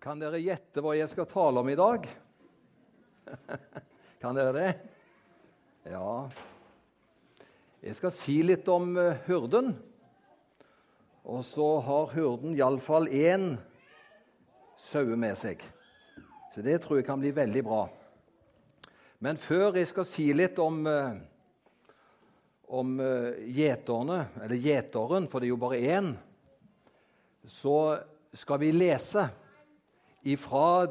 Kan dere gjette hva jeg skal tale om i dag? kan dere det? Ja Jeg skal si litt om hurden. Og så har hurden iallfall én sauer med seg. Så det tror jeg kan bli veldig bra. Men før jeg skal si litt om uh, om gjeterne, eller gjeteren, for det er jo bare én, så skal vi lese ifra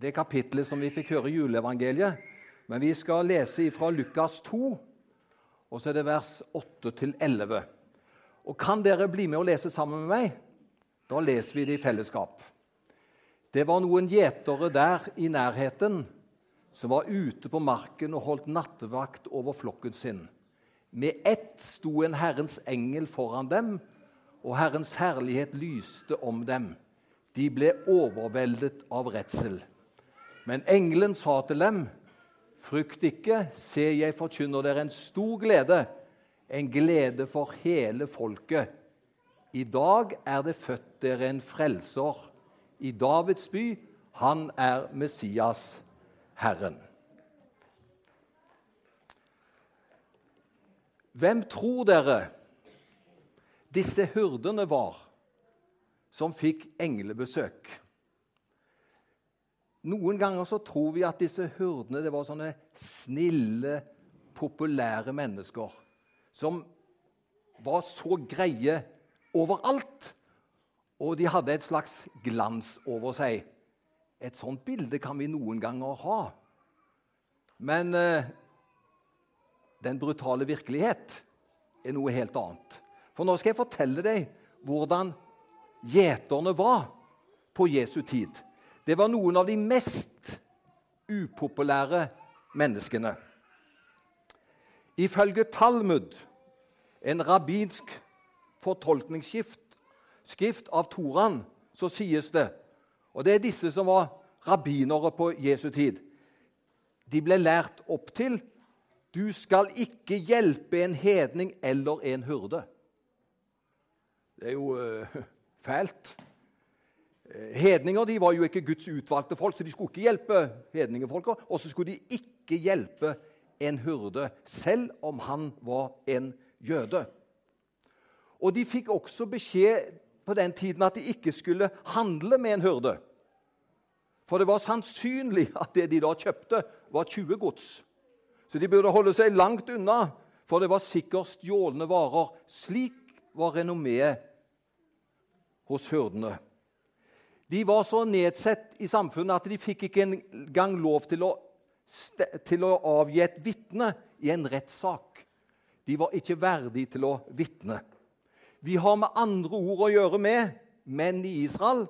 det kapitlet som vi fikk høre i juleevangeliet. Men vi skal lese ifra Lukas 2, og så er det vers 8-11. Og Kan dere bli med og lese sammen med meg? Da leser vi det i fellesskap. Det var noen gjetere der i nærheten som var ute på marken og holdt nattevakt over flokken sin. Med ett sto en Herrens engel foran dem, og Herrens herlighet lyste om dem. De ble overveldet av redsel. Men engelen sa til dem, 'Frykt ikke, se, jeg forkynner dere en stor glede, en glede for hele folket.' I dag er det født dere en frelser i Davids by. Han er Messias, Herren. Hvem tror dere disse hyrdene var? Som fikk englebesøk. Noen ganger så tror vi at disse hyrdene det var sånne snille, populære mennesker som var så greie overalt. Og de hadde et slags glans over seg. Et sånt bilde kan vi noen ganger ha. Men eh, den brutale virkelighet er noe helt annet. For nå skal jeg fortelle deg hvordan gjeterne var på Jesu tid. Det var noen av de mest upopulære menneskene. Ifølge Talmud, en rabbinsk fortolkningsskift av Toran, så sies det Og det er disse som var rabbinere på Jesu tid. De ble lært opp til du skal ikke hjelpe en hedning eller en hurde. Det er jo uh, fælt. Eh, hedninger de var jo ikke Guds utvalgte folk, så de skulle ikke hjelpe hedningefolka. Og så skulle de ikke hjelpe en hurde, selv om han var en jøde. Og de fikk også beskjed på den tiden at de ikke skulle handle med en hurde. For det var sannsynlig at det de da kjøpte, var 20 gods. Så de burde holde seg langt unna, for det var sikkert stjålne varer. Slik var renommeet hos hyrdene. De var så nedsett i samfunnet at de fikk ikke engang lov til å, til å avgi et vitne i en rettssak. De var ikke verdige til å vitne. Vi har med andre ord å gjøre med menn i Israel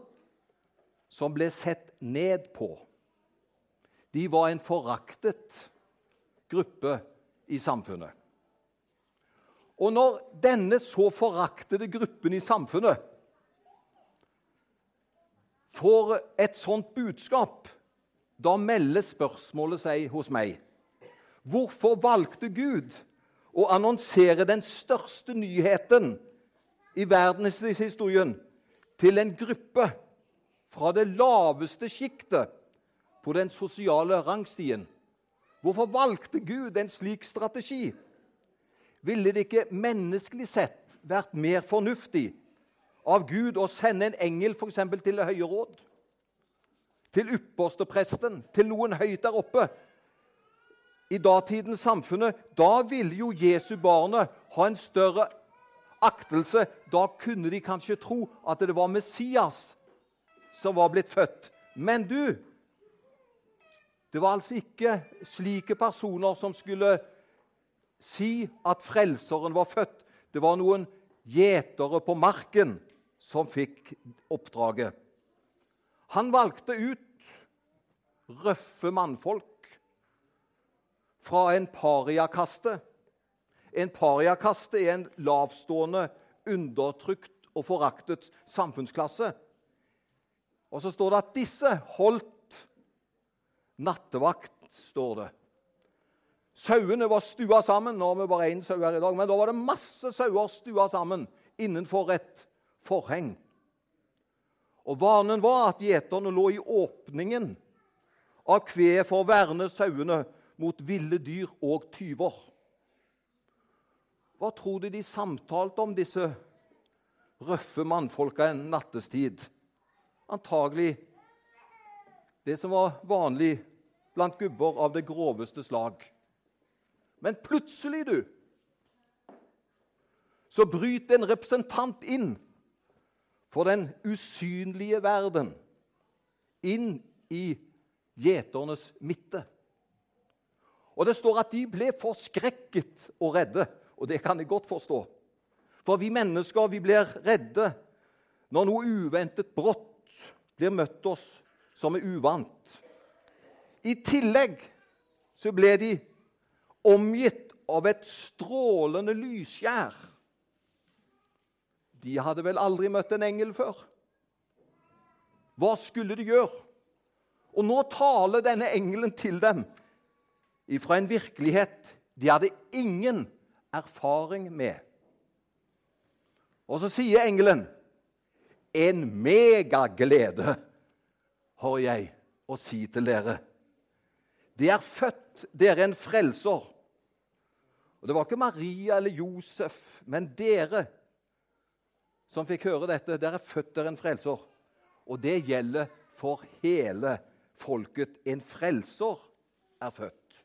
som ble sett ned på. De var en foraktet gruppe i samfunnet. Og når denne så foraktede gruppen i samfunnet får et sånt budskap, da melder spørsmålet seg hos meg. Hvorfor valgte Gud å annonsere den største nyheten i verdenshistorien til en gruppe fra det laveste sjiktet på den sosiale rangstien? Hvorfor valgte Gud en slik strategi? Ville det ikke menneskelig sett vært mer fornuftig av Gud å sende en engel for til Det høye råd, til ypperstepresten, til noen høyt der oppe. I datidens samfunnet da ville jo Jesu barnet ha en større aktelse. Da kunne de kanskje tro at det var Messias som var blitt født. Men du Det var altså ikke slike personer som skulle si at Frelseren var født. Det var noen gjetere på marken som fikk oppdraget. Han valgte ut røffe mannfolk fra en pariakaste. En pariakaste er en lavstående, undertrykt og foraktet samfunnsklasse. Og så står det at disse holdt nattevakt, står det. Sauene var stua sammen. Nå har vi bare én sau her i dag, men da var det masse sauer stua sammen innenfor et forheng. Og Vanen var at gjeterne lå i åpningen av kveet for å verne sauene mot ville dyr og tyver. Hva tror du de samtalte om, disse røffe mannfolka en nattestid? Antagelig det som var vanlig blant gubber av det groveste slag. Men plutselig, du, så bryter en representant inn for den usynlige verden, inn i gjeternes midte. Og det står at de ble forskrekket og redde, og det kan jeg godt forstå. For vi mennesker vi blir redde når noe uventet brått blir møtt oss som er uvant. I tillegg så ble de omgitt av et strålende lysskjær. De hadde vel aldri møtt en engel før. Hva skulle de gjøre? Og nå taler denne engelen til dem ifra en virkelighet de hadde ingen erfaring med. Og så sier engelen, 'En megaglede har jeg å si til dere.' Det er født dere en frelser. Og Det var ikke Maria eller Josef, men dere som fikk høre dette. der er født dere en frelser. Og det gjelder for hele folket. En frelser er født.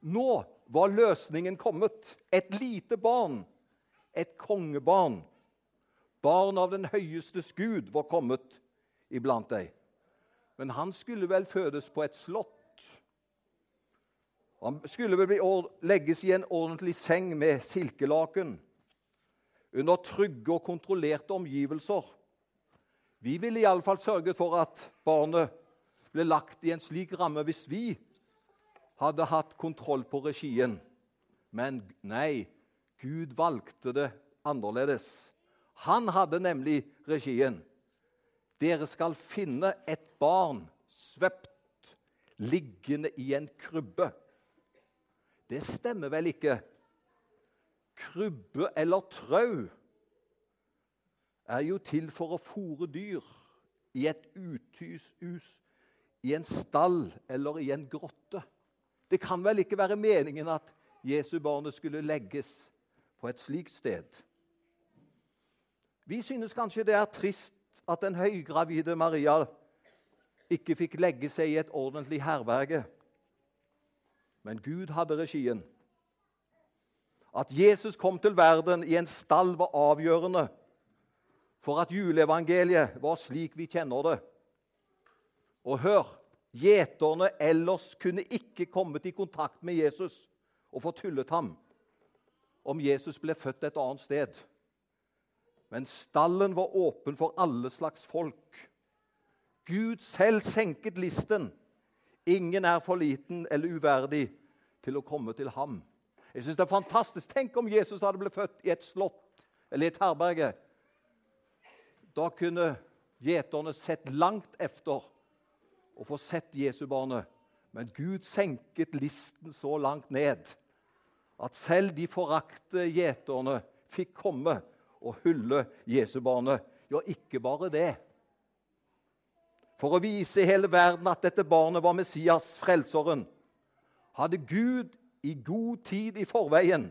Nå var løsningen kommet. Et lite barn, et kongebarn. Barn av den høyestes Gud var kommet iblant deg. Men han skulle vel fødes på et slott? Han skulle vel legges i en ordentlig seng med silkelaken, under trygge og kontrollerte omgivelser. Vi ville iallfall sørget for at barnet ble lagt i en slik ramme hvis vi hadde hatt kontroll på regien. Men nei, Gud valgte det annerledes. Han hadde nemlig regien. Dere skal finne et barn svøpt liggende i en krybbe. Det stemmer vel ikke? Krybbe eller trau er jo til for å fòre dyr i et uthus, i en stall eller i en grotte. Det kan vel ikke være meningen at Jesu barnet skulle legges på et slikt sted? Vi synes kanskje det er trist at den høygravide Maria ikke fikk legge seg i et ordentlig herberge. Men Gud hadde regien. At Jesus kom til verden i en stall, var avgjørende for at juleevangeliet var slik vi kjenner det. Og hør Gjeterne ellers kunne ikke kommet i kontakt med Jesus og fortullet ham om Jesus ble født et annet sted. Men stallen var åpen for alle slags folk. Gud selv senket listen. Ingen er for liten eller uverdig til å komme til ham. Jeg synes det er fantastisk. Tenk om Jesus hadde blitt født i et slott eller i et herberge. Da kunne gjeterne sett langt efter og få sett Jesubarnet. Men Gud senket listen så langt ned at selv de forakte gjeterne fikk komme og hylle Jesubarnet. Ja, ikke bare det. For å vise hele verden at dette barnet var Messias, frelseren, hadde Gud i god tid i forveien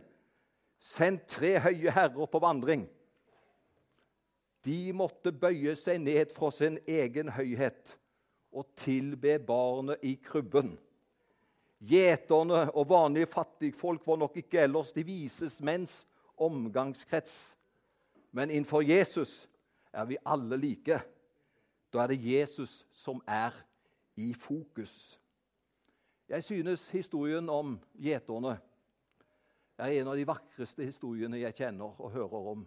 sendt tre høye herrer på vandring. De måtte bøye seg ned fra sin egen høyhet og tilbe barnet i krybben. Gjeterne og vanlige fattigfolk var nok ikke ellers de vises menns omgangskrets. Men innenfor Jesus er vi alle like. Da er det Jesus som er i fokus. Jeg synes historien om gjeterne er en av de vakreste historiene jeg kjenner og hører om.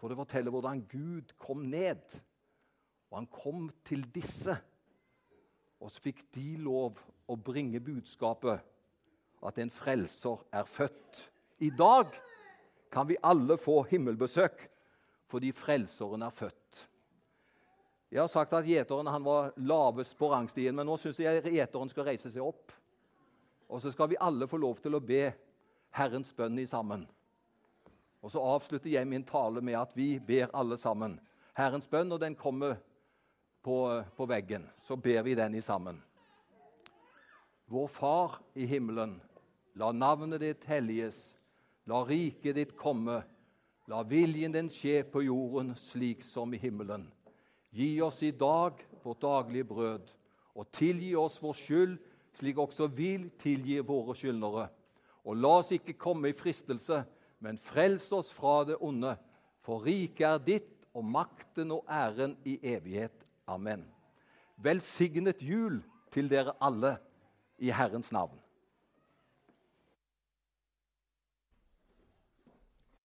For det forteller hvordan Gud kom ned, og han kom til disse og så fikk de lov å bringe budskapet at en frelser er født. I dag kan vi alle få himmelbesøk fordi frelseren er født. Jeg har sagt at gjeteren var lavest på rangstien, men nå syns jeg gjeteren skal reise seg opp. Og så skal vi alle få lov til å be Herrens bønn i sammen. Og så avslutter jeg min tale med at vi ber alle sammen. Herrens bønn, og den kommer på, på veggen. Så ber vi den i sammen. Vår Far i himmelen. La navnet ditt helliges. La riket ditt komme. La viljen din skje på jorden slik som i himmelen. Gi oss i dag vårt daglige brød, og tilgi oss vår skyld, slik også vi tilgir våre skyldnere. Og la oss ikke komme i fristelse, men frels oss fra det onde. For riket er ditt, og makten og æren i evighet. Amen. Velsignet jul til dere alle i Herrens navn.